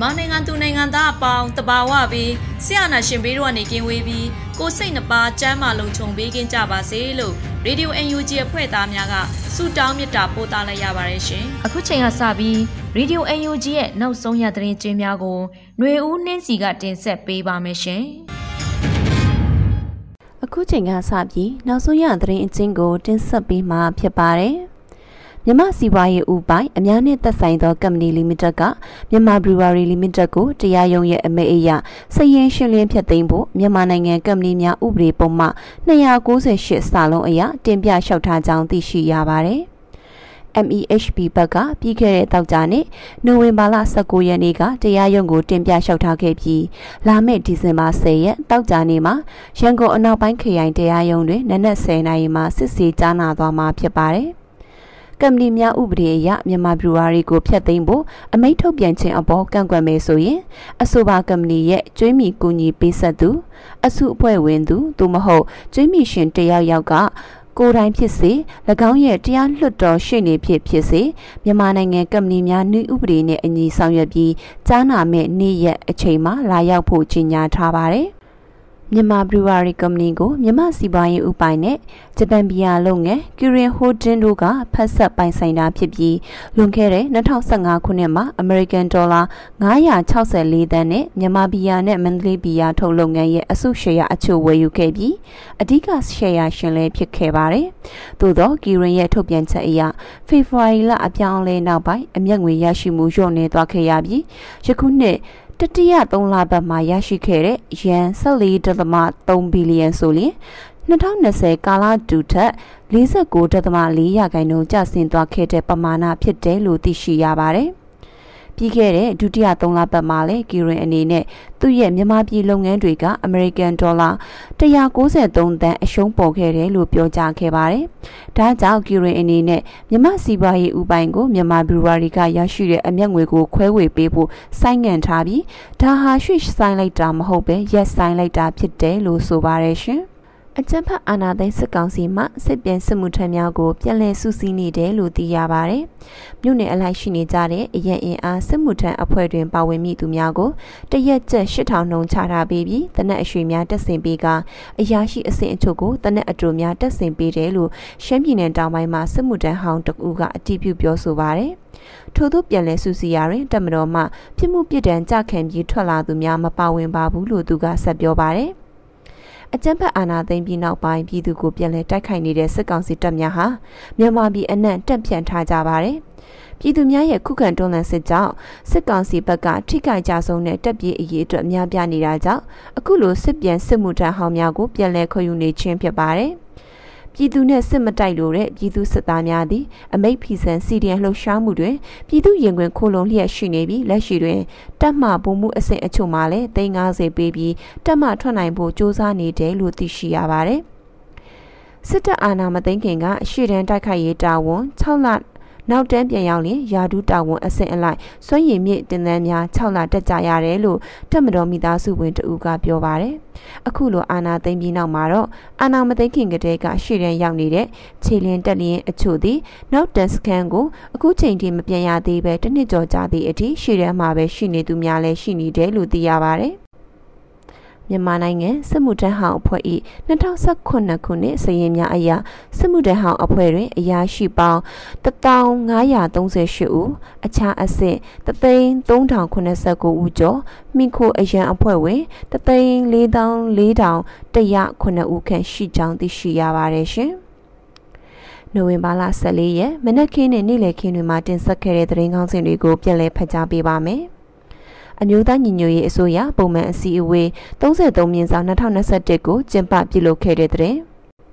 မြန်မာနိုင်ငံသူနိုင်ငံသားအပေါင်းတဘာဝပြီးဆရာနာရှင်ဘေးတို့ကနေကင်းဝေးပြီးကိုစိတ်နှပါစမ်းမလုံးခြုံပေးကင်းကြပါစေလို့ရေဒီယို UNG အဖွဲ့သားများကဆုတောင်းမေတ္တာပို့သလိုက်ရပါတယ်ရှင်။အခုချိန်ကစပြီးရေဒီယို UNG ရဲ့နောက်ဆုံးရသတင်းကြေးများကိုຫນွေဦးနှင်းစီကတင်ဆက်ပေးပါမယ်ရှင်။အခုချိန်ကစပြီးနောက်ဆုံးရသတင်းအချင်းကိုတင်ဆက်ပေးမှာဖြစ်ပါတယ်။ မြမစီးပွားရေးဦးပိုင်အများနဲ့သက်ဆိုင်သော company limited ကမြန်မာ brewery limited ကိုတရားရုံးရဲ့အမိန့်အရစည်ရင်ရှင်းလင်းဖြတ်သိမ်းဖို့မြန်မာနိုင်ငံ company များဥပဒေပုံမှ298စာလုံးအရတင်ပြလျှောက်ထားကြောင်းသိရှိရပါတယ်။ MEHP ဘက်ကပြီးခဲ့တဲ့တောက်ကြနေ့နိုဝင်ဘာလ19ရက်နေ့ကတရားရုံးကိုတင်ပြလျှောက်ထားခဲ့ပြီးလာမယ့်ဒီဇင်ဘာ10ရက်တောက်ကြနေ့မှာရန်ကုန်အနောက်ပိုင်းခရိုင်တရားရုံးတွင်နနက်10:00နာရီမှာစစ်ဆေးကြားနာသွားမှာဖြစ်ပါတယ်။ ကမ္ပဏီများဥပဒေအရမြန်မာဘရူဝါရီကိုဖျက်သိမ်းဖို့အမိန့်ထုတ်ပြန်ခြင်းအပေါ်ကန့်ကွက်မယ်ဆိုရင်အဆိုပါကမ္ပဏီရဲ့ကျွေးမြီကူညီပေးဆက်သူအစုအဖွဲ့ဝင်သူသို့မဟုတ်ကျွေးမြီရှင်တယောက်ယောက်ကကိုယ်တိုင်ဖြစ်စေ၎င်းရဲ့တရားလွှတ်တော်ရှေ့နေဖြစ်ဖြစ်စေမြန်မာနိုင်ငံကမ္ပဏီများနှီးဥပဒေနဲ့အညီဆောင်ရွက်ပြီးကြားနာမဲ့နေ့ရက်အချိန်မှာလာရောက်ဖို့ကြီးညာထားပါတယ် မြန်မာဘရူဝါရီကုမ္ပဏီကိုမြန်မာစီးပွားရေးဥပိုင်နဲ့ဂျပန်ဘီယာလုပ်ငန်းကျူရင်ဟိုတင်တို့ကဖက်ဆက်ပိုင်ဆိုင်တာဖြစ်ပြီးလွန်ခဲ့တဲ့2015ခုနှစ်မှာအမေရိကန်ဒေါ်လာ964သန်းနဲ့မြန်မာဘီယာနဲ့မန္တလေးဘီယာထုတ်လုပ်ငန်းရဲ့အစုရှယ်ယာအချို့ဝယ်ယူခဲ့ပြီးအဓိကရှယ်ယာရှင်လည်းဖြစ်ခဲ့ပါတယ်။သို့သောကီရင်ရဲ့ထုတ်ပြန်ချက်အရဖေဖော်ဝါရီလအပြောင်းအလဲနောက်ပိုင်းအမျက်ငွေရရှိမှုလျော့နေသွားခဲ့ရပြီးယခုနှစ် တတိယ3လပတ်မှာရရှိခဲ့တဲ့ယန်14.3ဘီလီယံဆိုရင်2020ကာလတူထက်49.4ရာခိုင်နှုန်းကျဆင်းသွားခဲ့တဲ့ပမာဏဖြစ်တယ်လို့သိရှိရပါတယ်။ ပြီးခဲ့တဲ့ဒုတိယ3လပတ်မှာလည်းကီရင်အနေနဲ့သူ့ရဲ့မြန်မာပြည်လုပ်ငန်းတွေကအမေရိကန်ဒေါ်လာ193သန်းအရှုံးပေါ်ခဲ့တယ်လို့ပြောကြားခဲ့ပါတယ်။ဒါကြောင့်ကီရင်အနေနဲ့မြန်မာစီးပွားရေးဥပိုင်ကိုမြန်မာဘရူဝါရီကရရှိတဲ့အမျက်ငွေကိုခွဲဝေပေးဖို့စိုင်းငံ့ထားပြီးဒါဟာရွှေ့ဆိုင်လိုက်တာမဟုတ်ပဲရက်ဆိုင်လိုက်တာဖြစ်တယ်လို့ဆိုပါတယ်ရှင်။ အကြံဖတ်အာနာသိန်းစစ်ကောင်စီမှစစ်ပြန်စစ်မှုထမ်းများကိုပြန်လည်စုစည်းနေတယ်လို့သိရပါတယ်။မြို့နယ်အလိုက်ရှိနေကြတဲ့အရန်အင်အားစစ်မှုထမ်းအဖွဲ့တွင်ပါဝင်မိသူများကိုတရက်ကျပ်8000နှုန်းချထားပေးပြီးတနက်အရွှေများတက်ဆင်ပေးကအရာရှိအဆင့်အချို့ကိုတနက်အတူများတက်ဆင်ပေးတယ်လို့ရှမ်းပြည်နယ်တောင်ပိုင်းမှာစစ်မှုထမ်းဟောင်းတကူကအတည်ပြုပြောဆိုပါတယ်။ထို့သောပြန်လည်စုစည်းရာတွင်တမတော်မှပြစ်မှုပြစ်ဒဏ်ကြခံပြီးထွက်လာသူများမပါဝင်ပါဘူးလို့သူကဆက်ပြောပါတယ်။ အကြမ်းဖက်အာဏာသိမ်းပြီးနောက်ပိုင်းပြည်သူကိုပြန်လည်တိုက်ခိုက်နေတဲ့စစ်ကောင်စီတပ်များဟာမြန်မာပြည်အနှံ့တက်ပြန့်ထားကြပါတယ်။ပြည်သူများရဲ့ခုခံတွန်းလှန်စစ်ကြောင့်စစ်ကောင်စီဘက်ကထိခိုက်ကြဆုံးတဲ့တပ်ပြည်အရေးအတွက်များပြားနေတာကြောင့်အခုလိုစစ်ပြန်စစ်မှုထမ်းဟောင်းများကိုပြန်လည်ခေါ်ယူနေခြင်းဖြစ်ပါတယ်။ ပြည်သူနဲ့စစ်မတိုက်လို့တဲ့ပြည်သူစစ်သားများသည်အမိတ်ဖီဆန်စီဒီယန်လှုပ်ရှားမှုတွင်ပြည်သူရင်ခွင်ခိုလုံလျက်ရှိနေပြီးလက်ရှိတွင်တပ်မှပုံမှုအဆင့်အချို့မှလည်း350ပေးပြီးတပ်မှထွက်နိုင်ဖို့စ조사နေတယ်လို့သိရှိရပါတယ်စစ်တပ်အာဏာမသိမ်းခင်ကရှေ့တန်းတိုက်ခိုက်ရေးတာဝန်6လ နောက်တန်းပြန်ရောက်ရင်ယာဒူးတာဝန်အဆင့်အလိုက်စွန့်ရည်မြင့်တင်တန်းများ6လတက်ကြရတယ်လို့တက်မတော်မိသားစုဝင်တဦးကပြောပါတယ်။အခုလိုအာနာသိမ့်ပြီးနောက်မှာတော့အာနာမသိခင်ကတည်းကရှေ့တန်းရောက်နေတဲ့ခြေလင်းတက်လျင်အချို့သည်နောက်တန်စကန်ကိုအခုချိန်ထိမပြန်ရသေးပဲတစ်နှစ်ကျော်ကြာသည့်အထိရှေ့တန်းမှာပဲရှိနေသူများလည်းရှိနေတယ်လို့သိရပါတယ်။န မြန်မာနိုင်ငံစစ်မှုထမ်းဟောင်အဖွဲ့၏2019ခုနှစ်စည်ရင်များအရစစ်မှုထမ်းဟောင်အဖွဲ့တွင်အရာရှိပေါင်း1538ဦးအခြားအဆင့်33089ဦးကျော်မိခိုအရန်အဖွဲ့ဝင်344,109ဦးခန့်ရှိကြောင်းသိရှိရပါတယ်ရှင်။နိုဝင်ဘာလ14ရက်မနက်ခင်းနဲ့နေ့လယ်ခင်းတွေမှာတင်ဆက်ခဲ့တဲ့သတင်းကောင်းစင်တွေကိုပြန်လည်ဖတ်ကြားပေးပါမယ်။ အမျိုးသားညီညွတ်ရေးအစိုးရပုံမှန်အစည်းအဝေး33မြင်းဆောင်2021ကိုကျင်းပပြုလုပ်ခဲ့တဲ့တဲ့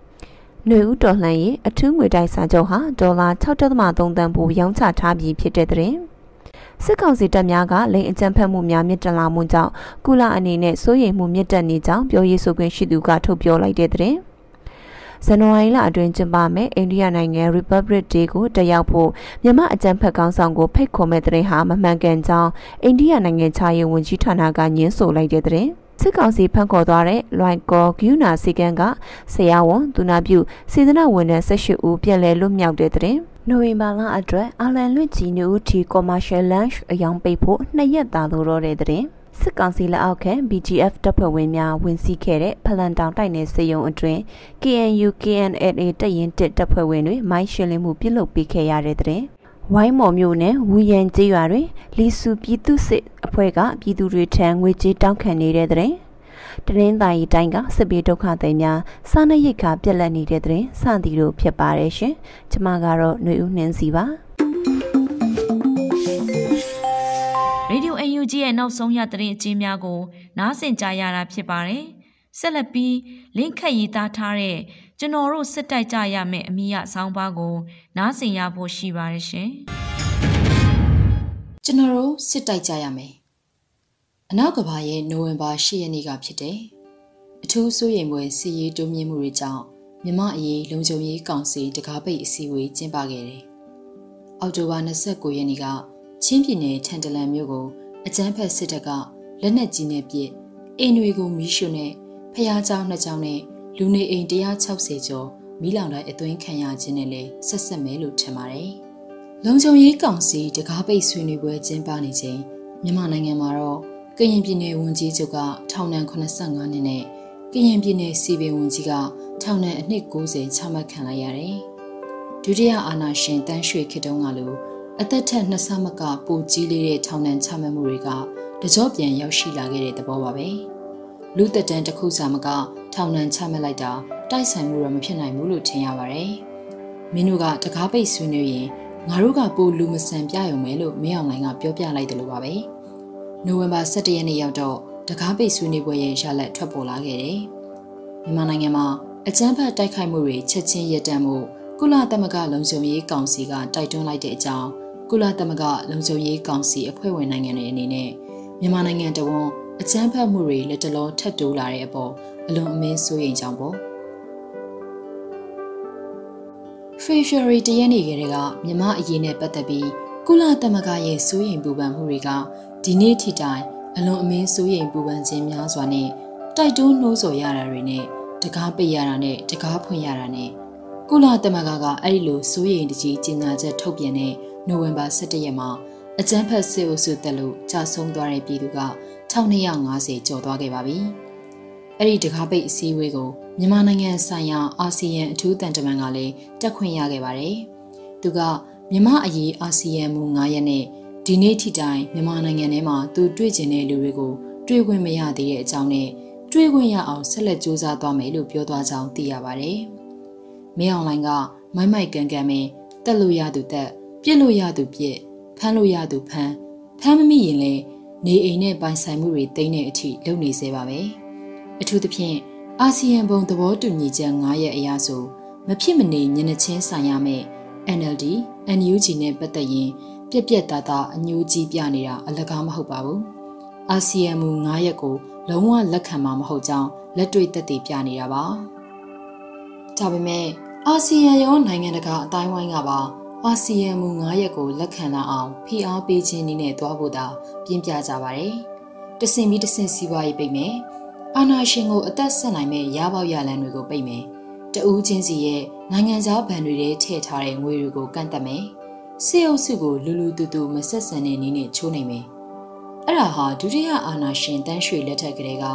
။နှွေဦးတော်လှန်ရေးအထူးငွေတိုက်စာချုပ်ဟာဒေါ်လာ6.3တန်ဖိုးရောင်းချထားပြီးဖြစ်တဲ့တဲ့။စစ်ကောင်စီတပ်များကလိန်အကြမ်းဖက်မှုများမြင့်တက်လာမှုကြောင့်ကုလအနေနဲ့စိုးရိမ်မှုမြင့်တက်နေကြောင်းပြောရေးဆိုခွင့်ရှိသူကထုတ်ပြောလိုက်တဲ့တဲ့။ ဇန်နဝါရီလအတွင်းကျင်းပမယ့်အိန္ဒိယနိုင်ငံ Republic Day ကိုတက်ရောက်ဖို့မြန်မာအကြံဖက်ကောင်းဆောင်ကိုဖိတ်ခေါ်မဲ့တဲ့ဟာမမှန်ကန်ကြောင်းအိန္ဒိယနိုင်ငံခြားရေးဝန်ကြီးဌာနကညင်းဆိုလိုက်တဲ့တဲ့စစ်ကောင်စီဖန်ခေါ်သွားတဲ့လွိုင်ကောဂယူနာစီကန်ကဆရာဝန်သူနာပြုစေတနာဝန်ထမ်း18ဦးပြန်လည်လွတ်မြောက်တဲ့တဲ့နိုဝင်ဘာလအတွက်အာလန်လွင့်ကြီးနူတီ commercial lunch အယောင်ပိတ်ဖို့နှစ်ရက်သာလိုတော့တဲ့တဲ့ စစ်ကောင်စီလက်အောက်ခံ BGF တပ်ဖွဲ့ဝင်များဝင်စီးခဲ့တဲ့ဖလန်တောင်တိုက်နယ်စေယုံအတွင်း KNU KNLA တပ်ရင်းတစ်တပ်ဖွဲ့ဝင်တွေမိုင်းရှင်းလင်းမှုပြုလုပ်ပေးခဲ့ရတဲ့တဲ့ဝိုင်းမော်မြို့နယ်ဝူရန်ကျေးရွာတွင်လီစုပြည်သူစစ်အဖွဲ့ကပြည်သူတွေထံငွေကြေးတောင်းခံနေတဲ့တဲ့တရင်းသားရီတိုင်းကစစ်ပေးဒုက္ခသည်များစားနပ်ရိက္ခာပြက်လက်နေတဲ့တဲ့စသည်တို့ဖြစ်ပါတယ်ရှင်။ကျမကတော့ຫນွေဦးနှင်းစီပါ။ ရေဒီယို UNG ရဲ့နောက်ဆုံးရသတင်းအကျဉ်းများကိုနားဆင်ကြရတာဖြစ်ပါတယ်။ဆက်လက်ပြီးလင်းခတ်ရေးသားထားတဲ့ကျွန်တော်တို့စစ်တိုက်ကြရမယ့်အမိရဆောင်းပါးကို နားဆင်ရဖို့ရှိပါတယ်ရှင်။ကျွန်တော်တို့စစ်တိုက်ကြရမယ်။အနောက်ကဘာရဲ့နိုဝင်ဘာ10ရက်နေ့ကဖြစ်တယ်။အထူးစိုးရိမ်ပွဲစီရေးတိုးမြင့်မှုတွေကြောင့်မြမအရေးလုံခြုံရေးကောင်စီတကားပိတ်အစည်းအဝေးကျင်းပခဲ့တယ်။အောက်တိုဘာ29ရက်နေ့ကချင်းပြည်နယ်ထန်တလန်မြို့ကို အကြမ်းဖက်စစ်တပ်ကလက်နက်ကြီးနဲ့ပစ်အိမ်တွေကိုမီးရှို့နဲ့ဖျားเจ้าနှစ်เจ้าနဲ့လူနေအိမ်160ကျော်မီးလောင်တဲ့အသွင်းခံရခြင်းနဲ့လည်းဆက်ဆက်မဲလို့ထင်ပါတယ်။လုံခြုံရေးကောင်စီတကားပိတ်ဆွေးနွေးပွဲကျင်းပနေချိန်မြန်မာနိုင်ငံမှာတော့ကရင်ပြည်နယ်ဝန်ကြီးချုပ်ကထောင်ဒဏ်85နှစ်နဲ့ကရင်ပြည်နယ်စီပင်ဝန်ကြီးကထောင်ဒဏ်အနှစ်90ချမှတ်ခံလိုက်ရတယ်။ဒုတိယအာဏာရှင်တန်းရွှေခေတုံးကလို့ အသက်ထက်နှစ်ဆမကပိုကြီးလေးတဲ့ထောင်ဒဏ်ချမှတ်မှုတွေကတကြောပြန်ရောက်ရှိလာခဲ့တဲ့သဘောပါပဲလူသက်တမ်းတစ်ခုစာမကထောင်ဒဏ်ချမှတ်လိုက်တာတိုက်ဆိုင်မှုတော့မဖြစ်နိုင်ဘူးလို့ထင်ရပါတယ်မင်းတို့ကတကားပိတ်ဆွေးနွေးရင်ငါတို့ကပိုလူမဆန်ပြရုံပဲလို့မင်းအောင်လိုင်းကပြောပြလိုက်တယ်လို့ပါပဲနိုဝင်ဘာ17ရက်နေ့ရောက်တော့တကားပိတ်ဆွေးနွေးပွဲရဲ့ရလဒ်ထွက်ပေါ်လာခဲ့တယ်မြန်မာနိုင်ငံမှာအကြမ်းဖက်တိုက်ခိုက်မှုတွေချက်ချင်းရပ်တန့်မှုကုလသမဂ္ဂလုံခြုံရေးကောင်စီကတိုက်တွန်းလိုက်တဲ့အကြောင်း ကုလသမဂ္ဂလုံခြုံရေးကောင်စီအဖွဲ့ဝင်နိုင်ငံတွေအနေနဲ့မြန်မာနိုင်ငံတဝန်အကြမ်းဖက်မှုတွေလက်တလောထပ်တိုးလာတဲ့အပေါ်အလွန်အမင်းစိုးရိမ်ကြောင်းပေါ့ဖေဖော်ဝါရီတရက်နေ့ကလေးကမြန်မာအရေးနဲ့ပတ်သက်ပြီးကုလသမဂ္ဂရဲ့စိုးရိမ်ပူပန်မှုတွေကဒီနေ့ထိတိုင်အလွန်အမင်းစိုးရိမ်ပူပန်ခြင်းများစွာနဲ့တိုက်တွန်းနှိုးဆော်ရတာတွေနဲ့တကားပိတ်ရတာနဲ့တကားဖွင့်ရတာနဲ့ကုလသမဂ္ဂကအဲ့ဒီလိုစိုးရိမ်တကြီးကြေညာချက်ထုတ်ပြန်တဲ့ နိုဝင်ဘာ17ရက်မှာအကြမ်းဖက်စစ်အုပ်စုတက်လို့ကြာဆုံးသွားတဲ့ပြည်သူက1250ကျော်သွားခဲ့ပါပြီ။အဲ့ဒီတကားပိတ်အစည်းအဝေးကိုမြန်မာနိုင်ငံဆိုင်ရာအာဆီယံအထူးတန်တမန်ကလည်းတက်ခွင့်ရခဲ့ပါတယ်။သူကမြန်မာအရေးအာဆီယံမူ9ရက်နဲ့ဒီနေ့ထိတိုင်မြန်မာနိုင်ငံထဲမှာသူတွေ့ကျင်တဲ့လူတွေကိုတွေ့ခွင့်မရသေးတဲ့အကြောင်းနဲ့တွေ့ခွင့်ရအောင်ဆက်လက်စူးစမ်းသွားမယ်လို့ပြောသွားကြောင်းသိရပါတယ်။မင်းအောင်လိုင်းကမိုက်မိုက်ကန်ကန်ပဲတက်လို့ရသူတက် ပြစ်လို့ရသူပြစ်ဖမ်းလို့ရသူဖမ်းဖမ်းမမိရင်လည်းနေအိမ်နဲ့ပိုင်ဆိုင်မှုတွေတိမ့်တဲ့အထိလုပ်နေစေပါပဲအထူးသဖြင့်အာဆီယံဘုံသဘောတူညီချက်9ရက်အရာဆိုမဖြစ်မနေညနေချင်းဆိုင်ရမယ် NLD NUG နဲ့ပတ်သက်ရင်ပြက်ပြက်သားသားအညိုးကြီးပြနေတာအလကားမဟုတ်ပါဘူးအာဆီယံမူ9ရက်ကိုလုံးဝလက်ခံမှာမဟုတ်ကြောင်းလက်တွေ့သက်သေပြနေတာပါဒါပေမဲ့အာဆီယံရောနိုင်ငံတကာအတိုင်းဝိုင်းကပါ အာဆီယံမူ9ရက်ကိုလက်ခံလာအောင်ဖိအားပေးခြင်းနည်းနဲ့တွားဖို့သာပြင်းပြကြပါတယ်။တဆင်ပြီးတဆင်စီးပွားရေးပိတ်မယ်။အာဏာရှင်ကိုအသက်ဆက်နိုင်မဲ့ရပေါက်ရလန်တွေကိုပိတ်မယ်။တဦးချင်းစီရဲ့နိုင်ငံခြားဗန်တွေထဲထည့်ထားတဲ့ငွေတွေကိုကန့်သက်မယ်။စေအုပ်စုကိုလူလူတူတူမဆက်ဆံတဲ့နည်းနဲ့ချိုးနိုင်မယ်။အဲ့ဒါဟာဒုတိယအာဏာရှင်တန်းရွှေလက်ထက်ကလေးက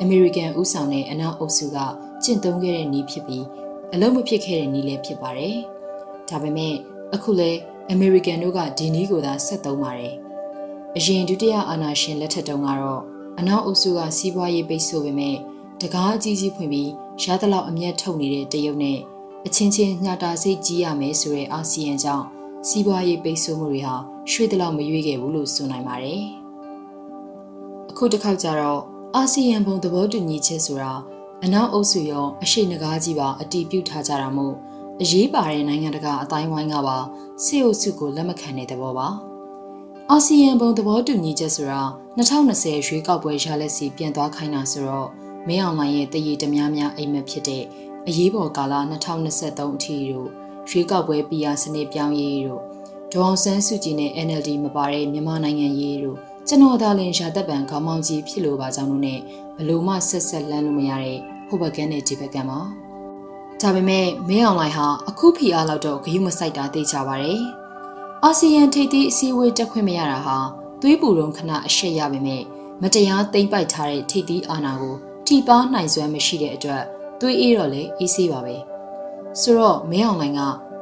အမေရိကန်ဥဆောင်တဲ့အနောက်အုပ်စုကကျင့်သုံးခဲ့တဲ့နည်းဖြစ်ပြီးအလုံးမဖြစ်ခဲ့တဲ့နည်းလည်းဖြစ်ပါတယ်။ဒါပေမဲ့ အခုလဲအမေရိကန်တို့ကဒီနည်းကိုသာဆက်သုံးပါတယ်။အရင်ဒုတိယအာဏာရှင်လက်ထက်တုန်းကတော့အနောက်အုပ်စုကစီးပွားရေးပိတ်ဆို့ပေမဲ့တကားအကြီးကြီးဖွင့်ပြီးရသလောက်အမျက်ထုတ်နေတဲ့တရုတ်နဲ့အချင်းချင်းညှတာစိတ်ကြီးရမယ်ဆိုတဲ့အာဆီယံကြောင့်စီးပွားရေးပိတ်ဆို့မှုတွေဟာရွှေ့တလောက်မရွေးခဲ့ဘူးလို့ဆိုနိုင်ပါတယ်။အခုတစ်ခေါက်ကျတော့အာဆီယံဘုံသဘောတူညီချက်ဆိုတာအနောက်အုပ်စုရောအရှိနဂါးကြီးပါအတီးပြုတ်ထားကြတာမို့ အရေးပါတဲ့နိုင်ငံတကာအတိုင်းဝိုင်းကပါစေအုပ်စုကိုလက်မခံတဲ့သဘောပါအာဆီယံဘုံသဘောတူညီချက်ဆိုတာ2020ရွေးကောက်ပွဲရလက်စီပြန်သွားခိုင်းတာဆိုတော့မင်းအောင်လှိုင်ရဲ့တည်ရည်တများများအိမ်မက်ဖြစ်တဲ့အရေးပေါ်ကာလ2023အထိတို့ရွေးကောက်ပွဲ PR စနစ်ပြောင်းရေးတို့ဒေါအောင်ဆန်းစုကြည်နဲ့ NLD မပါတဲ့မြန်မာနိုင်ငံရေးတို့ကျွန်တော်သာလင်ရှာသက်ပံခေါင်းမောင်းကြီးဖြစ်လို့ပါကြောင်းလို့နဲ့ဘလို့မှဆက်ဆက်လန်းလို့မရတဲ့ဟိုဘကန်နဲ့ဒီဘကန်ပါ ဒါပေမဲ့မင်းအောင်လှိုင်ဟာအခုဖီအားလောက်တော့ဂယုမဆိုင်တာသိကြပါတယ်အာဆီယံထိပ်သီးအစည်းအဝေးတက်ခွင့်မရတာဟာသွေးပူတုံခဏအရှက်ရပေမဲ့မတရားသိမ့်ပိုက်ထားတဲ့ထိပ်သီးအာဏာကိုထိပါနိုင်စွမ်းမရှိတဲ့အတွက်သွေးအေးတော့လေအေးဆေးပါပဲဆိုတော့မင်းအောင်လှိုင်က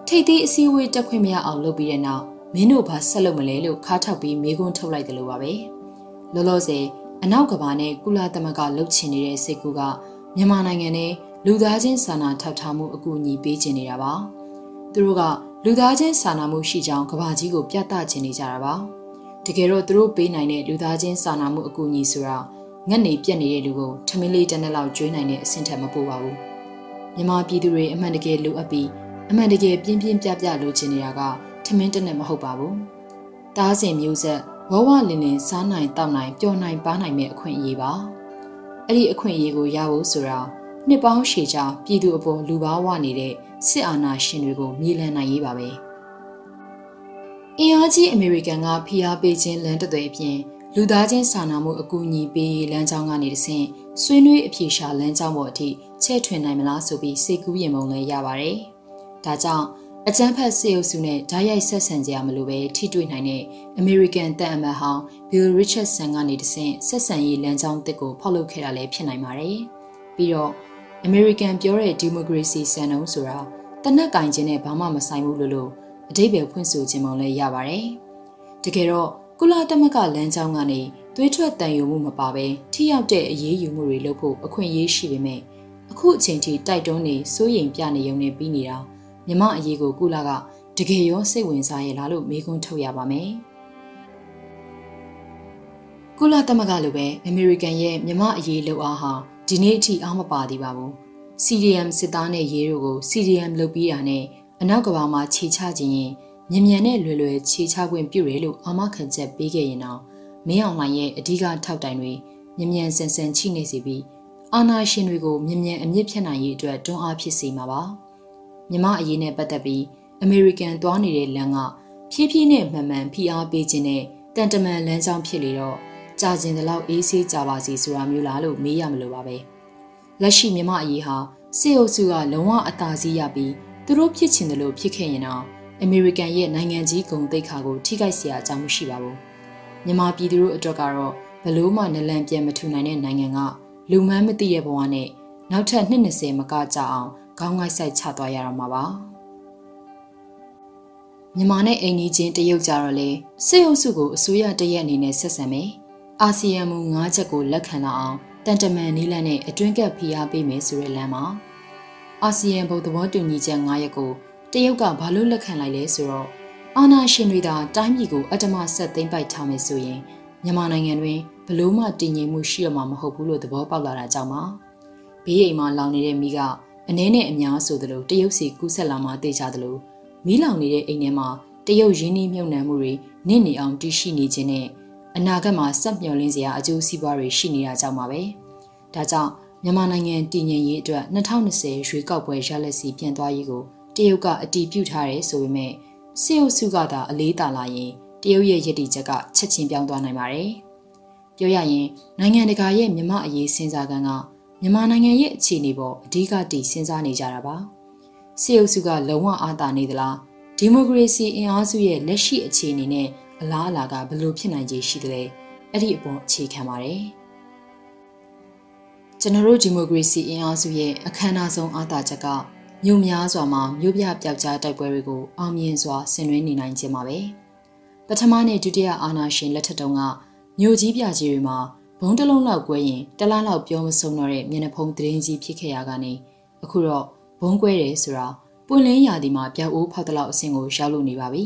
ထိပ်သီးအစည်းအဝေးတက်ခွင့်မရအောင်လုပ်ပြီးတဲ့နောက်မင်းတို့ဘာဆက်လုပ်မလဲလို့ခါထောက်ပြီးမေးခွန်းထုတ်လိုက်တယ်လို့ပါပဲလောလောဆယ်အနောက်ကဘာနဲ့ကုလသမဂ္ဂလှုပ်ချင်နေတဲ့စိတ်ကူကမြန်မာနိုင်ငံနဲ့ လူသားချင်းစာနာထောက်ထားမှုအကူအညီပေးချင်နေတာပါသူတို့ကလူသားချင်းစာနာမှုရှိကြောင်းကဘာကြီးကိုပြသချင်နေကြတာပါတကယ်တော့သူတို့ပေးနိုင်တဲ့လူသားချင်းစာနာမှုအကူအညီဆိုတာငက်နေပြက်နေတဲ့လူကိုထမင်းလေးတစ်နှစ်လောက်ကျွေးနိုင်တဲ့အဆင့်ထက်မပိုပါဘူးမြန်မာပြည်သူတွေအမှန်တကယ်လိုအပ်ပြီးအမှန်တကယ်ပြင်းပြင်းပြပြလိုချင်နေတာကထမင်းတစ်နှစ်မဟုတ်ပါဘူးတားစင်မျိုးဆက်ဝဝလင်လင်စားနိုင်တောက်နိုင်ပျော်နိုင်ပါနိုင်မဲ့အခွင့်အရေးပါအဲ့ဒီအခွင့်အရေးကိုရဖို့ဆိုတာ နှစ်ပေါင်းရှည်ကြာပြည်သူအပေါ်လူပါဝနေတဲ့စစ်အာဏာရှင်တွေကိုမြေလှန်နိုင်ရေးပါပဲအင်အားကြီးအမေရိကန်ကဖိအားပေးခြင်းလမ်းတစ်သွယ်အပြင်လူသားချင်းစာနာမှုအကူအညီပေးရေးလမ်းကြောင်းကနေတဆင့်ဆွေးနွေးအပြေရှာလမ်းကြောင်းပေါ်အထိချဲ့ထွင်နိုင်မလားဆိုပြီးစိတ်ကူးရင်ပုံလည်းရပါတယ်။ဒါကြောင့်အကြမ်းဖက်စေအုပ်စုနဲ့ဓာတ်ရိုက်ဆက်ဆံကြရမလို့ပဲထိတွေ့နိုင်တဲ့အမေရိကန်တပ်အမတ်ဟောင်း Bill Richardson ကနေတဆင့်ဆက်ဆံရေးလမ်းကြောင်းတစ်ကိုဖောက်လုပ်ခဲ့တာလည်းဖြစ်နိုင်ပါတယ်။ပြီးတော့ အမေရိကန်ပြောတဲ့ဒီမိုကရေစီစံနှုန်းဆိုတာတနက်ကင်ခြင်းနဲ့ဘာမှမဆိုင်ဘူးလို့လို့အတိတ်ပဲဖွင့်ဆိုခြင်းမလည်းရပါတယ်။တကယ်တော့ကုလသမဂ္ဂလမ်းကြောင်းကနေသွေးထွက်တန်ယုံမှုမပါဘဲထိရောက်တဲ့အရေးယူမှုတွေလုပ်ဖို့အခွင့်အရေးရှိပေမဲ့အခုအချိန်ထိတိုက်တွန်းနေစိုးရိမ်ပြနေုံနဲ့ပြီးနေတာမြမအရေးကိုကုလကတကယ်ရောစိတ်ဝင်စားရဲ့လားလို့မေးခွန်းထုတ်ရပါမယ်။ကုလသမဂ္ဂလိုပဲအမေရိကန်ရဲ့မြမအရေးလှုပ်အားဟာ ဒီနေ့အထိအားမပါသေးပါဘူး CDM စစ်သားနဲ့ရဲတို့ကို CDM လုပ်ပြီးတာနဲ့အနောက်ကဘာမှာခြေချခြင်းရင်မြန်မြန်နဲ့လွယ်လွယ်ခြေချခွင့်ပြုရဲလို့အာမခံချက်ပေးခဲ့ရင်တော့မင်းအောင်လှိုင်ရဲ့အဓိကထောက်တိုင်တွေမြန်မြန်ဆန်ဆန်ချိနေစီပြီးအာနာရှင်တွေကိုမြန်မြန်အမြင့်ဖြတ်နိုင်ရေးအတွက်တွန်းအားဖြစ်စေမှာပါမြမအရေးနဲ့ပတ်သက်ပြီးအမေရိကန်သွားနေတဲ့လမ်းကဖြည်းဖြည်းနဲ့မှန်မှန်ဖိအားပေးခြင်းနဲ့တန်တမန်လမ်းကြောင်းဖြစ်လေတော့ ကြာကျင်တဲ့လောက်အေးဆေးကြပါစေဆိုတာမျိုးလားလို့မေးရမလို့ပါပဲလက်ရှိမြမအရေးဟာစေအုပ်စုကလုံးဝအသာစီးရပြီးသူတို့ဖြစ်ချင်တယ်လို့ဖြစ်ခဲ့ရင်တော့အမေရိကန်ရဲ့နိုင်ငံကြီးဂုဏ်သိက္ခာကိုထိခိုက်စရာအကြောင်းမရှိပါဘူးမြန်မာပြည်သူတို့အတွက်ကတော့ဘလို့မှနလန်ပြန်မထူနိုင်တဲ့နိုင်ငံကလူမှန်းမသိရဲ့ဘဝနဲ့နောက်ထပ်နှစ်20မကကြအောင်ခေါင်းငိုက်ဆိုင်ချသွားရတော့မှာပါမြန်မာနဲ့အိမ်ကြီးချင်းတရုတ်ကြတော့လေစေအုပ်စုကိုအစိုးရတရက်အနေနဲ့ဆက်ဆံမယ် အာဆီယံမူ၅ချက်ကိုလက်ခံလာအောင်တန်တမန်နီးလန်းနဲ့အတွင်းကပ်ဖိအားပေးမယ်ဆိုတဲ့လမ်းမှာအာဆီယံဘုတ်သဘောတူညီချက်၅ရက်ကိုတရုတ်ကဘာလို့လက်ခံလိုက်လဲဆိုတော့အာဏာရှင်တွေသာတိုင်းပြည်ကိုအတ္တမဆက်သိမ့်ပိုက်ထားမယ်ဆိုရင်မြန်မာနိုင်ငံတွင်ဘလို့မှတည်ငြိမ်မှုရှိရမှာမဟုတ်ဘူးလို့သဘောပေါက်လာတာကြောင့်ပါဘေးအိမ်မှာလောင်နေတဲ့မိကအနည်းနဲ့အများဆိုသလိုတရုတ်စီကူးဆက်လာမှသိကြသလိုမီးလောင်နေတဲ့အိမ်ထဲမှာတရုတ်ရင်းနှီးမြုပ်နှံမှုတွေနင့်နေအောင်တည်ရှိနေခြင်းနဲ့ အနာဂတ်မှာစက်မျှော်လင့်စရာအကျိုးစီးပွားတွေရှိနေတာကြောင့်ပါပဲဒါကြောင့်မြန်မာနိုင်ငံတည်ငြိမ်ရေးအတွက်2020ရွေးကောက်ပွဲရလက်စီပြန်သွားရေးကိုတရုတ်ကအတီးပြုတ်ထားတယ်ဆိုပေမဲ့စစ်အုပ်စုကသာအလေးတာလာရင်တရုတ်ရဲ့ရည်တည်ချက်ကချက်ချင်းပြောင်းသွားနိုင်ပါတယ်။ပြောရရင်နိုင်ငံတကာရဲ့မြမအရေးစဉ်းစားကန်းကမြန်မာနိုင်ငံရဲ့အခြေအနေပေါ်အဓိကတည်စဉ်းစားနေကြတာပါ။စစ်အုပ်စုကလုံးဝအာသာနေသလားဒီမိုကရေစီအင်အားစုရဲ့လက်ရှိအခြေအနေနဲ့ အလားအလာကဘယ်လိုဖြစ်နိုင်ခြေရှိသလဲအဲ့ဒီအပေါ်အခြေခံပါတယ်။ကျွန်တော်တို့ဒီမိုကရေစီအင်အားစုရဲ့အခမ်းအနားဆုံးအားသာချက်ကမြို့များစွာမှာမြို့ပြပျောက်ကြားတိုက်ပွဲတွေကိုအောင်မြင်စွာဆင်နွှဲနေနိုင်ခြင်းပါပဲပထမနဲ့ဒုတိယအာဏာရှင်လက်ထက်တုန်းကမြို့ကြီးပြကြီးတွေမှာဘုံတလုံးလောက်ကွဲရင်တလားလောက်ပြောမဆုံးတော့တဲ့မျက်နှာဖုံးသတင်းကြီးဖြစ်ခဲ့ရကနေအခုတော့ဘုံကွဲတယ်ဆိုတာပွင့်လင်းရာသီမှာပြောက်အိုးဖောက်တလောက်အဆင့်ကိုရောက်လို့နေပါပြီ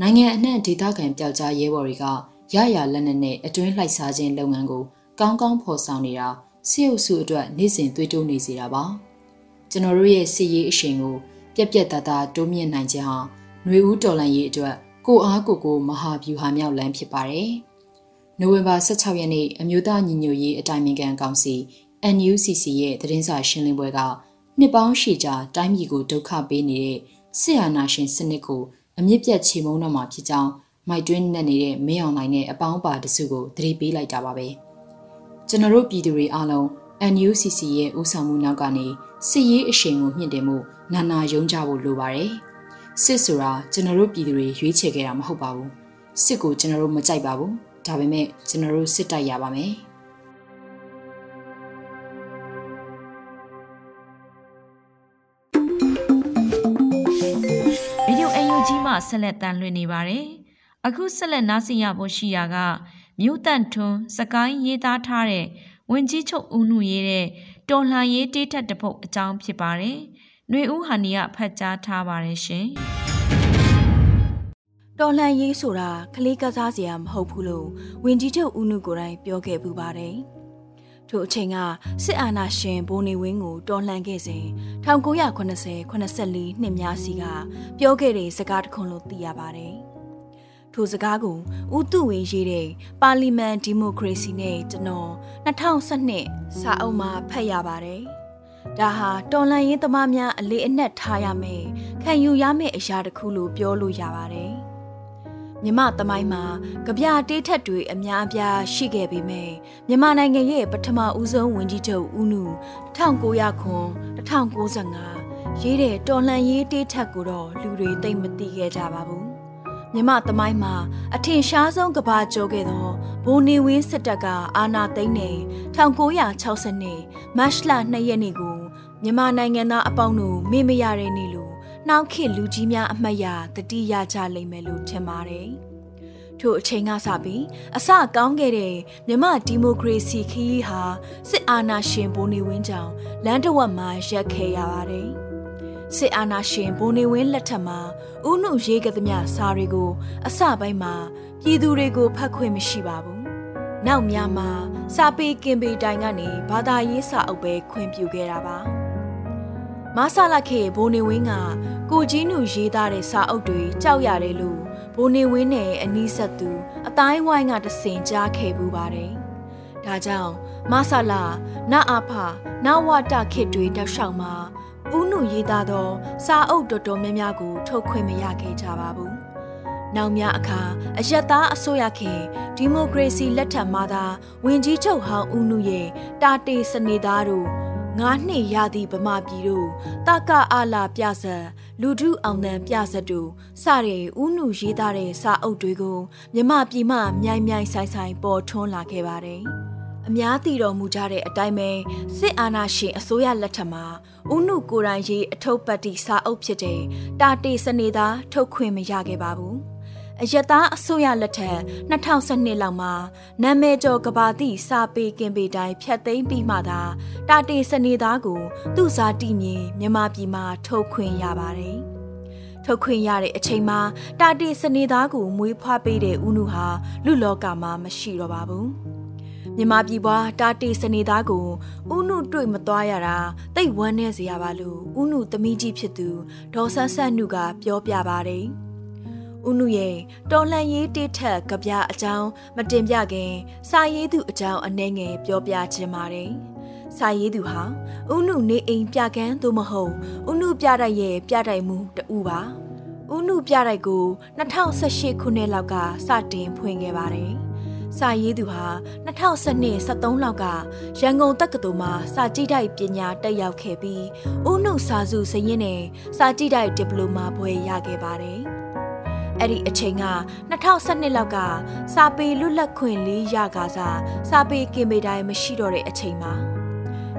နိုင်ငံအနှံ့ဒေသခံပျောက်ကြားရဲဘော်တွေကရရလက်နက်နဲ့အတွင်းလှိုက်စားခြင်းလုပ်ငန်းကိုကောင်းကောင်းဖော်ဆောင်နေတာစစ်အုပ်စုအတွက်နေ့စဉ်သွေးတိုးနေစေတာပါကျွန်တော်တို့ရဲ့စစ်ရေးအရှင်ကိုပြက်ပြက်သားသားတိုးမြင့်နိုင်ခြင်းဟာຫນွေဦးတော်လန်ရေးအတွက်ကိုအားကိုကိုမဟာဗျူဟာမြောက်လမ်းဖြစ်ပါတယ်နိုဝင်ဘာ16ရက်နေ့အမျိုးသားညီညွတ်ရေးအတိုင်းအမြံကောင်စီ NUCC ရဲ့သတင်းစာရှင်းလင်းပွဲကနှစ်ပေါင်းရှည်ကြာတိုင်းပြည်ကိုဒုက္ခပေးနေတဲ့စစ်အာဏာရှင်စနစ်ကို အမြင့်ပြတ်ချေမှုန်းတော့မှာဖြစ်ကြောင်းမိုက်တွင်းနဲ့နေတဲ့မင်းအောင်နိုင်နဲ့အပေါင်းပါတစုကိုသတိပေးလိုက်တာပါပဲကျွန်တော်တို့ပြည်သူတွေအားလုံး NUCC ရဲ့ဦးဆောင်မှုနောက်ကနေစစ်ရေးအရှိန်ကိုမြင့်တင်မှုနာနာယုံကြဖို့လိုပါတယ်စစ်ဆိုတာကျွန်တော်တို့ပြည်သူတွေရွေးချယ်ခဲ့တာမဟုတ်ပါဘူးစစ်ကိုကျွန်တော်တို့မကြိုက်ပါဘူးဒါပေမဲ့ကျွန်တော်တို့စစ်တိုက်ရပါမယ် ဆက်လက်တန်လွှင့်နေပါတယ်။အခုဆက်လက်နားဆင်ရဖို့ရှိရာကမြို့တန့်ထွန်းစကိုင်းရေးသားထားတဲ့ဝင်ကြီးချုပ်ဦးနုရေးတဲ့တော်လှန်ရေးတေးထက်တပုတ်အကြောင်းဖြစ်ပါတယ်။ຫນွေဦးဟာနီကဖတ်ကြားထားပါတယ်ရှင်။တော်လှန်ရေးဆိုတာကလေးကစားစရာမဟုတ်ဘူးလို့ဝင်ကြီးချုပ်ဦးနုကိုယ်တိုင်ပြောခဲ့ပူပါတယ်။ ထိုအချိန်ကစစ်အာဏာရှင်ဘိုးနေဝင်းကိုတော်လှန်ခဲ့စဉ်1980 84နှစ်များစီကပြောခဲ့တဲ့စကားတခွန်းလို့သိရပါတယ်။ထိုစကားကိုဦးတုဝေရေးတဲ့ပါလီမန်ဒီမိုကရေစီနဲ့ကျွန်တော်2012စာအုပ်မှာဖတ်ရပါတယ်။ဒါဟာတော်လှန်ရေးသမားများအလေးအနက်ထားရမယ်ခံယူရမယ့်အရာတစ်ခုလို့ပြောလို့ရပါတယ်။ မြမသမိုင်းမှာကြပြတေးထက်တွေအများအပြားရှိခဲ့ပေမဲ့မြန်မာနိုင်ငံရဲ့ပထမဦးဆုံးဝင်ကြီးချုပ်ဦးနု1900ခွန်1995ရေးတဲ့တော်လှန်ရေးတေးထက်ကိုတော့လူတွေသိမသိခဲ့ကြပါဘူးမြမသမိုင်းမှာအထင်ရှားဆုံးကဘာကျော်ခဲ့သောဘိုးနေဝင်းစစ်တပ်ကအာဏာသိမ်းနေ1960နှစ်မတ်လ2ရက်နေ့ကိုမြန်မာနိုင်ငံသားအပေါင်းတို့မေ့မရတဲ့နေ့လို့ နှောက်ခေလူကြီးများအမှတ်ရတတိရကြလိမ့်မယ်လို့ထင်ပါတယ်။ထို့အချိန်ကစပြီးအစကောင်းခဲ့တဲ့မြမဒီမိုကရေစီခရီးဟာစစ်အာဏာရှင်ဘိုးနေဝင်းကြောင့်လမ်းတစ်ဝက်မှာရက်ခဲရပါတယ်။စစ်အာဏာရှင်ဘိုးနေဝင်းလက်ထက်မှာဥနုရေးကသမျှစာတွေကို အစပိုင်းမှာပြည်သူတွေကိုဖတ်ခွင့်မရှိပါဘူး။နောက်များမှာစာပေကင်ပေတိုင်ကနေဘာသာရေးစာအုပ်ပဲခွင့်ပြုခဲ့တာပါ။ မဆလာခေဘိုးနေဝင်းကကိုကြီးနုရေးသားတဲ့စာအုပ်တွေကြောက်ရတယ်လို့ဘိုးနေဝင်းနဲ့အနီးဆက်သူအတိုင်းဝိုင်းကတဆင်ကြားခဲ့ပူပါတယ်။ဒါကြောင့်မဆလာနအဖနဝတခေတွေတောက်လျှောက်မှာဦးနုရေးသားသောစာအုပ်တော်တော်များများကို ထုတ်ခွင့်မရခဲ့ကြပါဘူး။နောက်များအခါအယက်သားအစိုးရခင်ဒီမိုကရေစီလက်ထက်မှာသာဝင်ကြီးချုပ်ဟောင်းဦးနုရဲ့တာတေစနေသားတို့ ငါးနှစ်ရသည့်ဗမာပြည်တို့တကအားလာပြဆက်လူထုအောင်တန်ပြဆက်တို့စတဲ့ဥနုရေးသားတဲ့စာအုပ်တွေကိုမြမပြည်မှမြိုင်မြိုင်ဆိုင်ဆိုင်ပေါ်ထွန်းလာခဲ့ပါတယ်။အများသိတော်မူကြတဲ့အတိုင်းပဲစစ်အာဏာရှင်အစိုးရလက်ထက်မှာဥနုကိုယ်တိုင်ရေးအထုပ်ပတ်တိစာအုပ်ဖြစ်တဲ့တာတေစနေသားထုတ်ခွင့်မရခဲ့ပါဘူး။ အယက်သားအစိုးရလက်ထက်2012လောက်မှာနာမည်ကျော်ကဘာတိစာပေကင်ပေတိုင်းဖြတ်သိမ်းပြီးမှသာတာတေစနေသားကိုသူ့စားတီမြင်မြန်မာပြည်မှာထုတ်ခွင့်ရပါတယ်။ထုတ်ခွင့်ရတဲ့အချိန်မှာတာတေစနေသားကိုမွေးဖွားပေးတဲ့ဦးနုဟာလူလောကမှာမရှိတော့ပါဘူး။မြမပြည်ပွားတာတေစနေသားကိုဥနုတွေ့မသွားရတာတိတ်ဝမ်းနေစရာပါလို့ဥနုသမီးကြီးဖြစ်သူဒေါ်ဆန်းဆန်းနုကပြောပြပါတယ်။ ဦးနုရဲ့တော်လှန်ရေးတိထက်ကြပြအကြောင်းမတင်ပြခင်စာရေးသူအကြောင်းအနှဲငယ်ပြောပြခြင်းပါတယ်။စာရေးသူဟာဦးနုနေအိမ်ပြကန်းသို့မဟုတ်ဦးနုပြတိုက်ရဲ့ပြတိုက်မှုတူပါ။ဦးနုပြတိုက်ကို2018ခုနှစ်လောက်ကစတင်ဖွင့်ခဲ့ပါတယ်။စာရေးသူဟာ2012 73လောက်ကရန်ကုန်တက္ကသိုလ်မှာစာကြည့်တိုက်ပညာတက်ရောက်ခဲ့ပြီးဦးနုစာစုစရင်နဲ့စာကြည့်တိုက်ဒီပလိုမာဘွဲ့ရခဲ့ပါတယ်။ အဲ့ဒီအချိန်က2012လောက်ကစာပေလွတ်လပ်ခွင့်လေးရကားစားစာပေကင်ပေတိုင်းမရှိတော့တဲ့အချိန်မှာ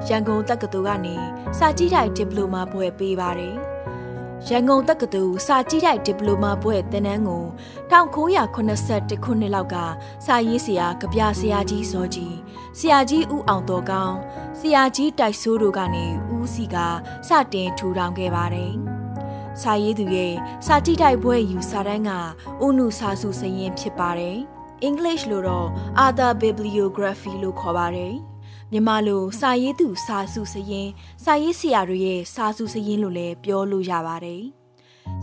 ရန်ကုန်တက္ကသိုလ်ကနေစာကြည့်တိုက်ဒီပလိုမာဘွဲ့ပေးပါတယ်။ရန်ကုန်တက္ကသိုလ်စာကြည့်တိုက်ဒီပလိုမာဘွဲ့သင်တန်းကို1981ခုနှစ်လောက်ကစာရေးဆရာကဗျာဆရာကြီးစောကြီးဆရာကြီးဦးအောင်တော်ကောင်းဆရာကြီးတိုက်ဆိုးတို့ကနေဦးစီကစတင်ထူထောင်ခဲ့ပါတယ်။ စာရေးသူရဲ့စာကြည့်တိုက်ဘွဲ့ယူစာတန်းကဦးနုစာစုစရင်ဖြစ်ပါတယ်။ English လို့တော့ Other Bibliography လို့ခေါ်ပါတယ်။မြန်မာလိုစာရေးသူစာစုစရင်စာရေးဆရာတွေရဲ့စာစုစရင်လို့လည်းပြောလို့ရပါတယ်။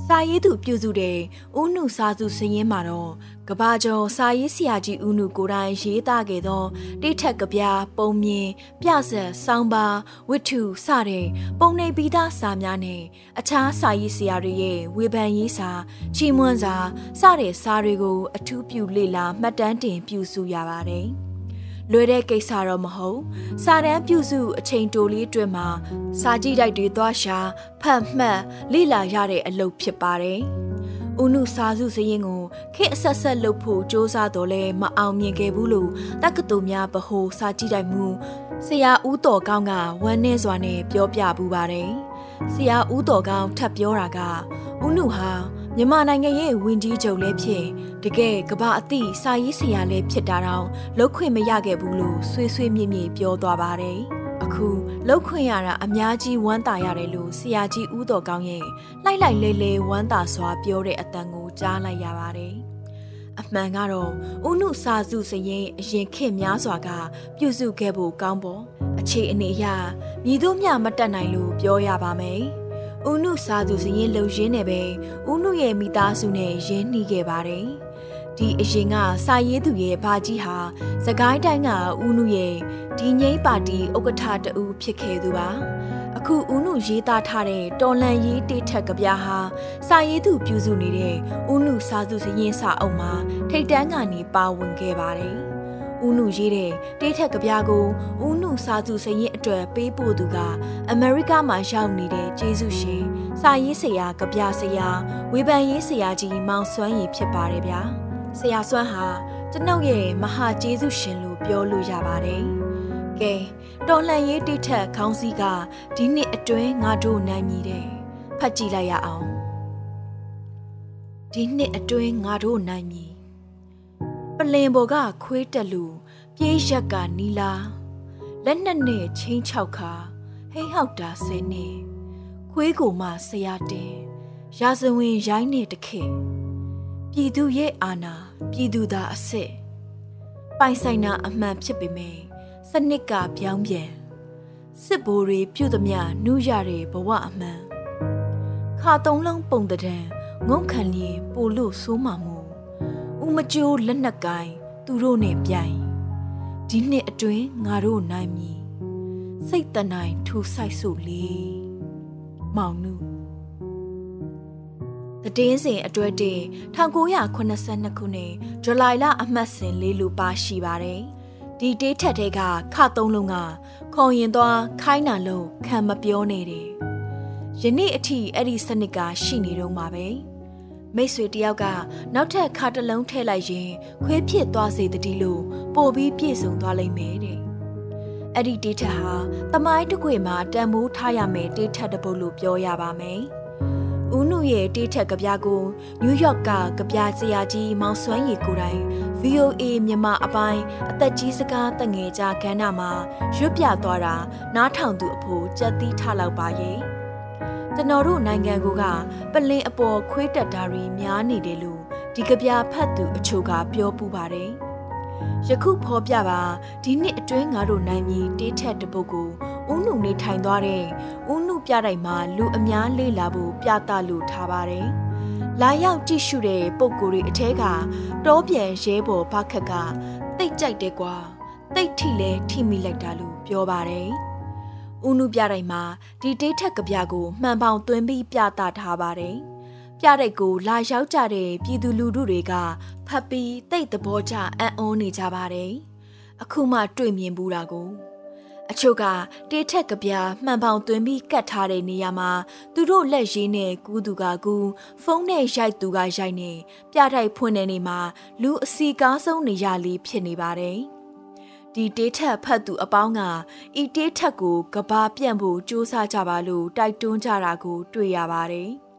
စာရေးသူပြုစုတဲ့ဦးနုစာစုစရင်မှာတော့ကဘာကျော်စာရေးဆရာကြီးဦးနုကိုတိုင်ရေးသားခဲ့သောတိထက်ကဗျာပုံမြင်ပြဆက်ဆောင်းပါဝိထုစတဲ့ပုံနေပြီးသားစာများနဲ့အခြားစာရေးဆရာတွေရဲ့ဝေဖန်ရေးစာချီးမွမ်းစာစတဲ့စာတွေကိုအထူးပြုလေ့လာမှတ်တမ်းတင်ပြုစုရပါတယ်။ လွယ်တဲ့ကိစ္စတော့မဟုတ်စာတန်းပြုစုအချိန်တိုလေးအတွင်းမှာစာကြည့်တိုက်တွေသွားရှာဖတ်မှတ်လေ့လာရတဲ့အလုပ်ဖြစ်ပါတယ်။ဦးနုစာစုစရင်ကိုခေအဆက်ဆက်လုပ်ဖို့စ조사တော့လဲမအောင်မြင်ခဲ့ဘူးလို့တက္ကသိုလ်များဗဟိုစာကြည့်တိုက်မှုဆရာဦးတော်ကောင်းကဝမ်းနည်းစွာနဲ့ပြောပြပူပါတယ်။ဆရာဦးတော်ကောင်းထပ်ပြောတာကဦးနုဟာမြန်မာနိုင်ငံရဲ့ဝင်ကြီးချုပ်လည်းဖြစ် တကယ်ကဘာအသည့်စာရေးဆရာလည်းဖြစ်တာတောင်လောက်ခွင့်မရခဲ့ဘူးလို့ဆွေးဆွေးမြင့်မြင့်ပြောသွားပါတယ်။အခုလောက်ခွင့်ရတာအများကြီးဝမ်းသာရတယ်လို့ဆရာကြီးဦးတော်ကောင်းရဲ့လိုက်လိုက်လဲလဲဝမ်းသာစွာပြောတဲ့အတန်ကိုကြားလိုက်ရပါတယ်။အမှန်ကတော့ဦးနုစာစုစရင်အရင်ခေတ်များစွာက ပြုစုခဲ့ဖို့ကောင်းပေါ်အခြေအနေအရမြည်တို့မျှမတက်နိုင်လို့ပြောရပါမယ်။ဦးနုစာသူစရင်လှုပ်ရင်းနဲ့ပဲဦးနုရဲ့မိသားစုနဲ့ရင်းနှီးခဲ့ပါတယ်။ ဒီအရင်ကစာရေးသူရဲ့ဘာကြီးဟာစကိုင်းတိုင်းကဦးနုရဲ့ဒီငိမ့်ပါတီဥက္ကဋ္ဌတူဖြစ်ခဲ့သူပါ။အခုဦးနုရေးသားထားတဲ့တော်လန်ရေးတိထက်ကဗျာဟာစာရေးသူပြုစုနေတဲ့ဦးနုစာသူစရင်စာအုပ်မှာထိတ်တန်းကနေပါဝင်ခဲ့ပါတယ်။ဦးနုရေးတဲ့တေးထက်ကဗျာကိုဦးနုစာသူစရင်အတွက်ပေးပို့သူကအမေရိကမှာရောက်နေတဲ့ကျေးဇူးရှင်စာရေးဆရာကဗျာဆရာဝေဖန်ရေးဆရာကြီးမောင်စွမ်းရည်ဖြစ်ပါတယ်ဗျာ ဆရာစွမ်းဟာကျွန်ုပ်ရဲ့မဟာကျေးဇူးရှင်လို့ပြောလို့ရပါတယ်ကဲတော်လှန်ရေးတိထက်ခေါင်းစည်းကဒီနှစ်အတွင်းငါတို့နိုင်မြည်တယ်ဖတ်ကြည့်လိုက်ရအောင်ဒီနှစ်အတွင်းငါတို့နိုင်မြည်ပလင်ပေါ်ကခွေးတက်လူပြေးရက်ကနီလာလက်နှစ်နဲ့ချင်းချောက်ခါဟိဟောက်တာဆဲနေခွေးကိုမှဆရာတင်ရာဇဝင်ရိုင်းနေတခေ ပြည်သူရဲ့အာဏာပြည်သူသားအစ်စ်ပိုင်ဆိုင်နာအမှန်ဖြစ်ပေမယ့်စနစ်ကပြောင်းပြန်စစ်ဘိုးတွေပြုတ်သမျှနူးရတဲ့ဘဝအမှန်ခါတုံးလုံးပုံတံငုံခံလျင်ပို့လို့ဆိုးမှမှုဦးမကျိုးလက်နက်ကိုင်းသူတို့နဲ့ပြိုင်ဒီနှစ်အတွင်းငါတို့နိုင်မည်စိတ်တနိုင်ထူဆိုင်ဆိုလေမောင်နု တည်င်းစဉ်အတွဲတင်1982ခုနှစ်ဇူလိုင်လအမှတ်စဉ်လေးလူပါရှိပါတယ်ဒီတေးထက်တဲ့ကခသုံးလုံးကခုံရင်သွားခိုင်းနာလုံးခံမပြောနေတယ်ယနေ့အထိအဲ့ဒီစနစ်ကရှိနေတော့မှာပဲမိတ်ဆွေတယောက်ကနောက်ထပ်ခါတလုံးထည့်လိုက်ရင်ခွေးဖြစ်သွားစေတည်းလို့ပို့ပြီးပြည့်စုံသွားလိမ့်မယ်တဲ့။အဲ့ဒီတေးထက်ဟာတမိုင်းတစ်ခွေမှာတန်မိုးထားရမယ်တေးထက်တစ်ပုတ်လို့ပြောရပါမယ်။ ဦးနုရဲ့တေးထက်ကဗျာကိုနယူးယောက်ကကဗျာဆရာကြီးမောင်စွမ်းရည်ကိုတိုင် VOA မြန်မာအပိုင်းအသက်ကြီးစကားတငယ်ကြကဏ္ဍမှာရွတ်ပြသွားတာနားထောင်သူအဖို့ကြက်သီးထလောက်ပါရဲ့။ကျွန်တော်တို့နိုင်ငံကပလင်အပေါ်ခွေးတက်တာတွေများနေတယ်လို့ဒီကဗျာဖတ်သူအချို့ကပြောပူပါတယ်။ ယခုဖော်ပြပါဒီနှစ်အတွင်းငါတို့နိုင်မည်တေးထက်တပုတ်ကိုဦးနုနေထိုင်သွားတဲ့ဦးနုပြတိုက်မှာလူအများလေ့လာဖို့ပြသလို့ထားပါတယ်။လာရောက်ကြည့်ရှုတဲ့ပုံကိုယ်တွေအထက်ကတောပြန်ရဲဘော်ဘခက်ကတိတ်ကြိုက်တယ်ကွာတိတ်ထီလဲထိမိလိုက်တာလို့ပြောပါတယ်။ဦးနုပြတိုင်မှာဒီတေးထက်ကဗျာကိုမှန်ပေါင်သွင်းပြီးပြသထားပါတယ်။ ပြတဲ့ကိုလာရောက်ကြတဲ့ပြည်သူလူထုတွေကဖတ်ပြီးတိတ်သဘောကျအံ့ဩနေကြပါတယ်။အခုမှတွေ့မြင်ဘူးတာကိုအချို့ကတေးထက်ကဗျာမှန်ပေါင်သွင်းပြီးကတ်ထားတဲ့နေရာမှာသူတို့လက်ရင်းနဲ့ကူးသူကကူးဖုန်းနဲ့ရိုက်သူကရိုက်နေပြထိုက်ဖွင့်နေနေမှာလူအစီကားဆုံးနေရလေးဖြစ်နေပါတယ်။ဒဒီတေးထက်ဖတ်သူအပေါင်းကဤတေးထက်ကိုကဘာပြန့်ဖို့စူးစမ်းကြပါလို့တိုက်တွန်းကြတာကို တွေ့ရပါတယ်။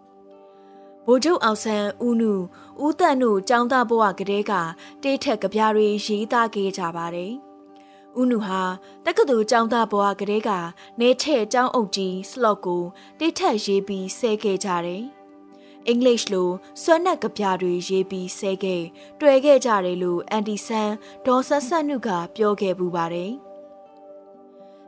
ဗိုလ်ချုပ်အောင်ဆန်းဦးနုဦးတန်တို့ចောင်းသားဘဝကလေးကတေးထက်ကဗျာတွေရေးသားခဲ့ကြပါတယ်။ဦးနုဟာတက္ကသိုလ်ចောင်းသားဘဝကလေးကနေထက်ចောင်းအုပ်ကြီးစလော့ကိုတေးထက်ရေးပြီးဆဲခဲ့ကြတယ်။အင်္ဂလိပ်လိုစွမ်းနက်ကပြတွေရေးပြီးဆဲခဲ့တွေ့ခဲ့ကြတယ်လို့အန်တီဆန်ဒေါ်ဆက်ဆက်နုကပြောခဲ့ပူပါတယ်။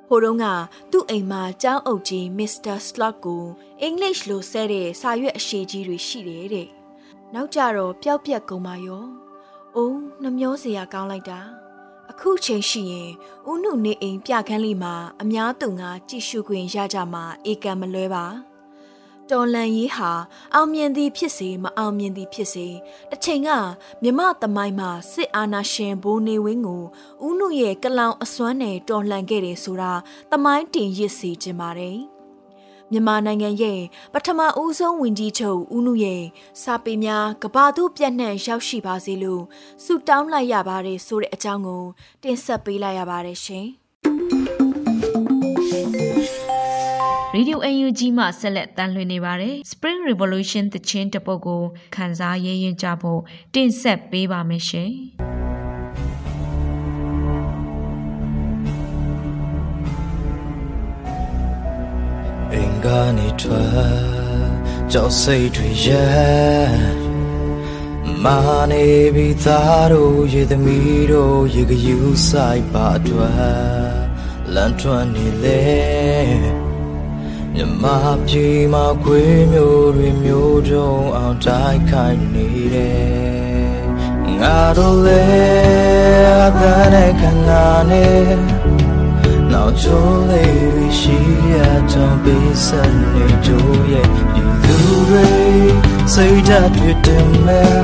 ဟိုတုန်းကသူ့အိမ်မှာကျောင်းအုပ်ကြီးမစ္စတာစလော့ကိုအင်္ဂလိပ်လိုဆဲတဲ့စာရွက်အရှိကြီးတွေရှိတယ်တဲ့။နောက်ကြတော့ပျောက်ပြက်ကုန်ပါရော။အိုးနှမျောစရာကောင်းလိုက်တာ။အခုချိန်ရှိရင်ဦးနုနေအိမ်ပြခန်းလေးမှာအများသူငါကြည့်ရှုခွင့်ရကြမှာအေကံမလွဲပါ။ တော်လန်ရေးဟာအောင်မြင်သည်ဖြစ်စေမအောင်မြင်သည်ဖြစ်စေတစ်ချိန်ကမြမသမိုင်းမှာစစ်အာဏာရှင်ဘိုးနေဝင်းကိုဦးနုရဲ့ကလောင်အစွမ်းနဲ့တော်လှန်ခဲ့တယ်ဆိုတာသမိုင်းတင်ရစ်စေခြင်းပါတယ်မြန်မာနိုင်ငံရဲ့ပထမဦးဆုံးဝင်ကြီးချုပ်ဦးနုရဲ့စာပေများကဘာသူပြန့်နှံ့ရောက်ရှိပါစေလို့ဆုတောင်းလိုက်ရပါတယ်ဆိုတဲ့အကြောင်းကို တင်ဆက်ပေးလိုက်ရပါတယ်ရှင်။ Radio UNG မှဆက်လက်တန်လှည့်နေပါတယ်။ Spring Revolution တခြင်းတပုတ်ကိုခန်းစားရေးရင်ကြဖို့တင်ဆက်ပေးပါမယ်ရှင်။အင်္ဂါနေထွက်ကြောက်စိတ်တွေရဲ့မာနေပြီသားတို့ရေသမီးတို့ရေကယူဆိုင်ပါအတွက်လန်ထွန်းနေလေ မြမပြေမှာခွေးမျိုးတွေမျိုးတုံအောင်တိုက်ခိုက်နေတယ်ငါတို့လေအသက်နဲ့ခန္ဓာနဲ့နောက်ချိုးလေးရှိရတော့ပေးစနေကြရဲ့ဒီသူတွေစိတ်ဓာတ်တွေတင်မဲ့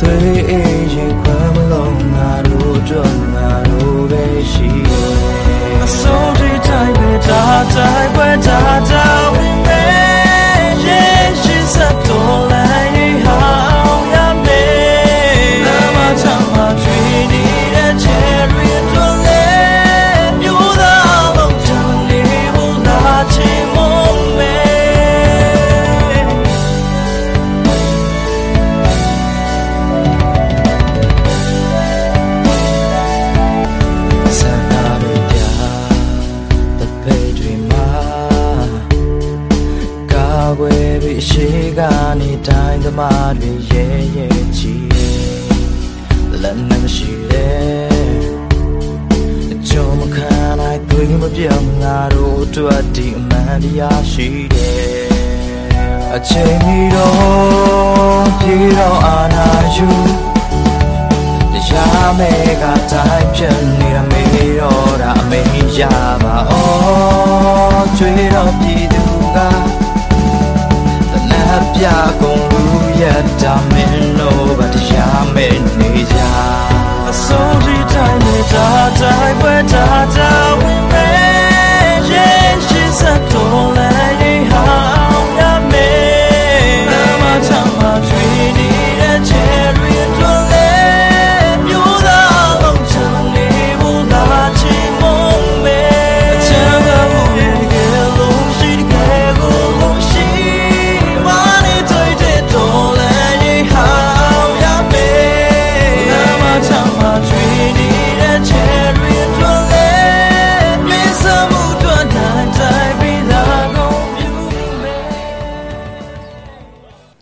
တွေ့အရင်ခွမ်းမလုံးငါတို့တော့ငါတို့ပဲရှိရဲ့ ရားမဲ့ကတိုင်းဖြစ်နေတာမေးတော့တာအမေရပါအော်ကျွေးတော့ပြည်သူကတနပ်ပြကုန်လူရတာမင်းတို့ကတရားမဲ့နေကြအစိုးရတိုင်းနဲ့ဒါတိုင်းပဲဒါတိုင်းဝင်မဲ့ရဲ့ရှိစက်တော်လ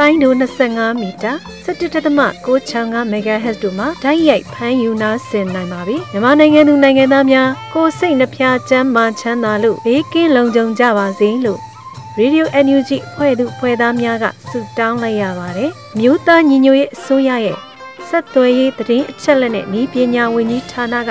လိုင်းဒို25မီတာ17.665 MHz တို့မှာဓာတ်ရိုက်ဖမ်းယူနာဆင်နိုင်ပါပြီမြန်မာနိုင်ငံသူနိုင်ငံသားများကိုယ်စိတ်နှဖျားချမ်းမာချမ်းသာလို့ဘေးကင်းလုံခြုံကြပါစေလို့ Radio NUG ဖွဲ့သူဖွဲ့သားများကဆုတောင်းလိုက်ရပါတယ်မြို့သားညီညွတ်ရေးအစိုးရရဲ့ဆက်သွယ်ရေးသတင်းအချက်အလက်နဲ့ဤပညာဝန်ကြီးဌာနက